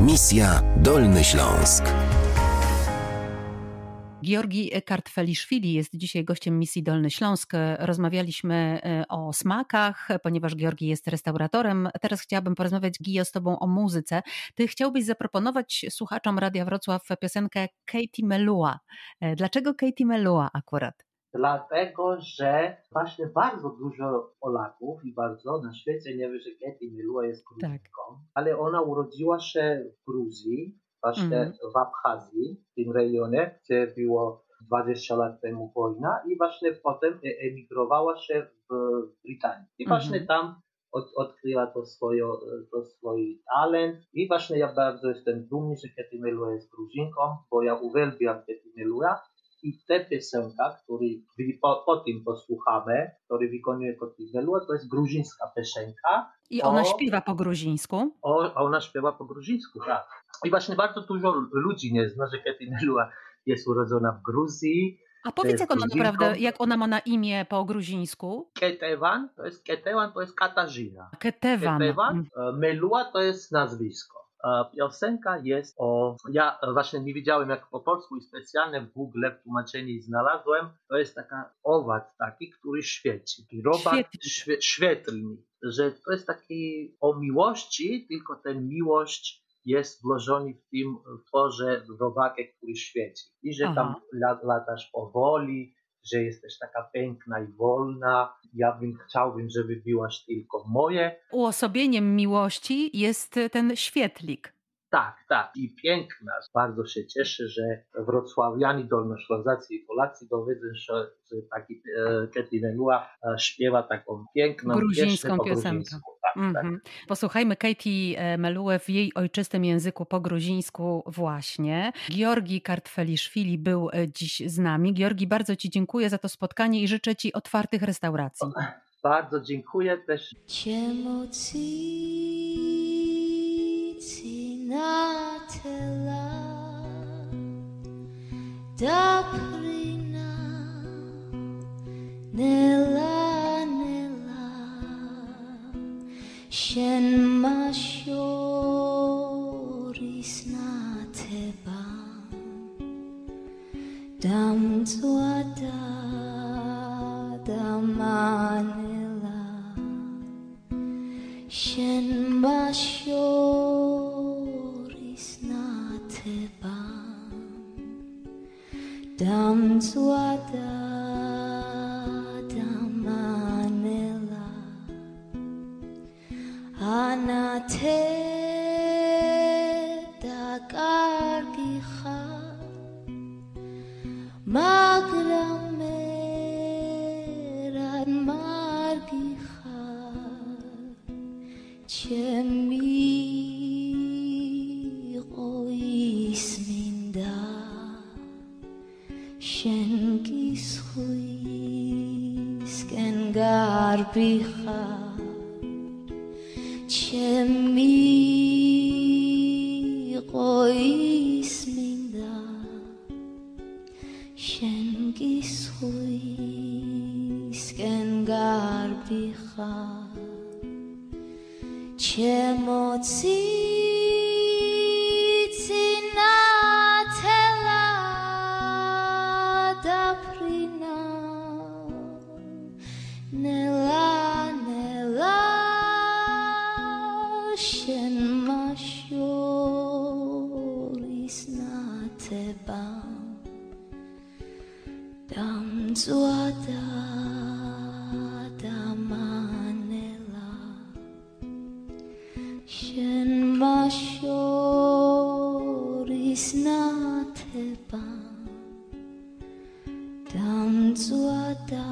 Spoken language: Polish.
Misja Dolny Śląsk. Georgi Kartfeliszwili jest dzisiaj gościem misji Dolny Śląsk. Rozmawialiśmy e, o smakach, ponieważ Georgi jest restauratorem. Teraz chciałabym porozmawiać, Gio, z tobą o muzyce. Ty chciałbyś zaproponować słuchaczom Radia Wrocław piosenkę Katie Melua. E, dlaczego Katie Melua akurat? Dlatego, że właśnie bardzo dużo Polaków i bardzo na świecie nie wie, że Katie Melua jest Gruzynką, tak. ale ona urodziła się w Gruzji, właśnie mm. w Abchazji, w tym rejonie, gdzie było 20 lat temu wojna i właśnie potem emigrowała się w Brytanii. I właśnie mm. tam od, odkryła to, swoje, to swój talent i właśnie ja bardzo jestem dumny, że Katie Melua jest Gruzinką, bo ja uwielbiam Katie Melua i te piosenka, który po, po tym posłuchamy, który wykonuje Katie Melua, to jest gruzińska piosenka. I ona o, śpiewa po gruzińsku? O, ona śpiewa po gruzińsku, tak. I właśnie bardzo dużo ludzi nie zna, że Katie Melua jest urodzona w Gruzji. A powiedz, jak ona naprawdę, jak ona ma na imię po gruzińsku? Ketewan, to jest Ketewan, to jest Katarzyna. Ketewan. Ketewan. Mm. Melua to jest nazwisko. Piosenka jest o. Ja właśnie nie wiedziałem, jak po polsku i specjalnie w Google w tłumaczeniu znalazłem. To jest taka owad taki, który świeci. Robak świe, świetlny. Że to jest taki o miłości, tylko ten miłość jest włożony w tym tworze robakę, który świeci. I że Aha. tam latasz powoli, że jesteś taka piękna i wolna. Ja bym chciałbym, żeby byłaś tylko moje. Uosobieniem miłości jest ten świetlik. Tak, tak. I piękna. Bardzo się cieszę, że wrocławianie, dolnoślązacy i Polacy dowiedzą się, że taki e, Katy Menua e, śpiewa taką piękną, gruzińską piosenkę. Tak, mm -hmm. tak. Posłuchajmy Katie e, Meluę w jej ojczystym języku po gruzińsku właśnie. Georgi Kartfeliszwili był e, dziś z nami. Georgi, bardzo Ci dziękuję za to spotkanie i życzę Ci otwartych restauracji. Bardzo dziękuję też. ნათელა დაფრინა ნელა ნელა შენ მაშორის ნათება დამწვადა დამანელა შენ მაშორის დამწვა და დამანელა ანათე და კარგი ხარ მაგრამ მე რად მარგი ხარ ჩემი შენ გისხვისკენ გარბიხარ ჩემი ყოის მინდა. შენ გისხვისკენ გარბიხარ ჩემო ცი შენმა შორის ნათება დამწვადა და მანელა შენმა შორის ნათება დამწვადა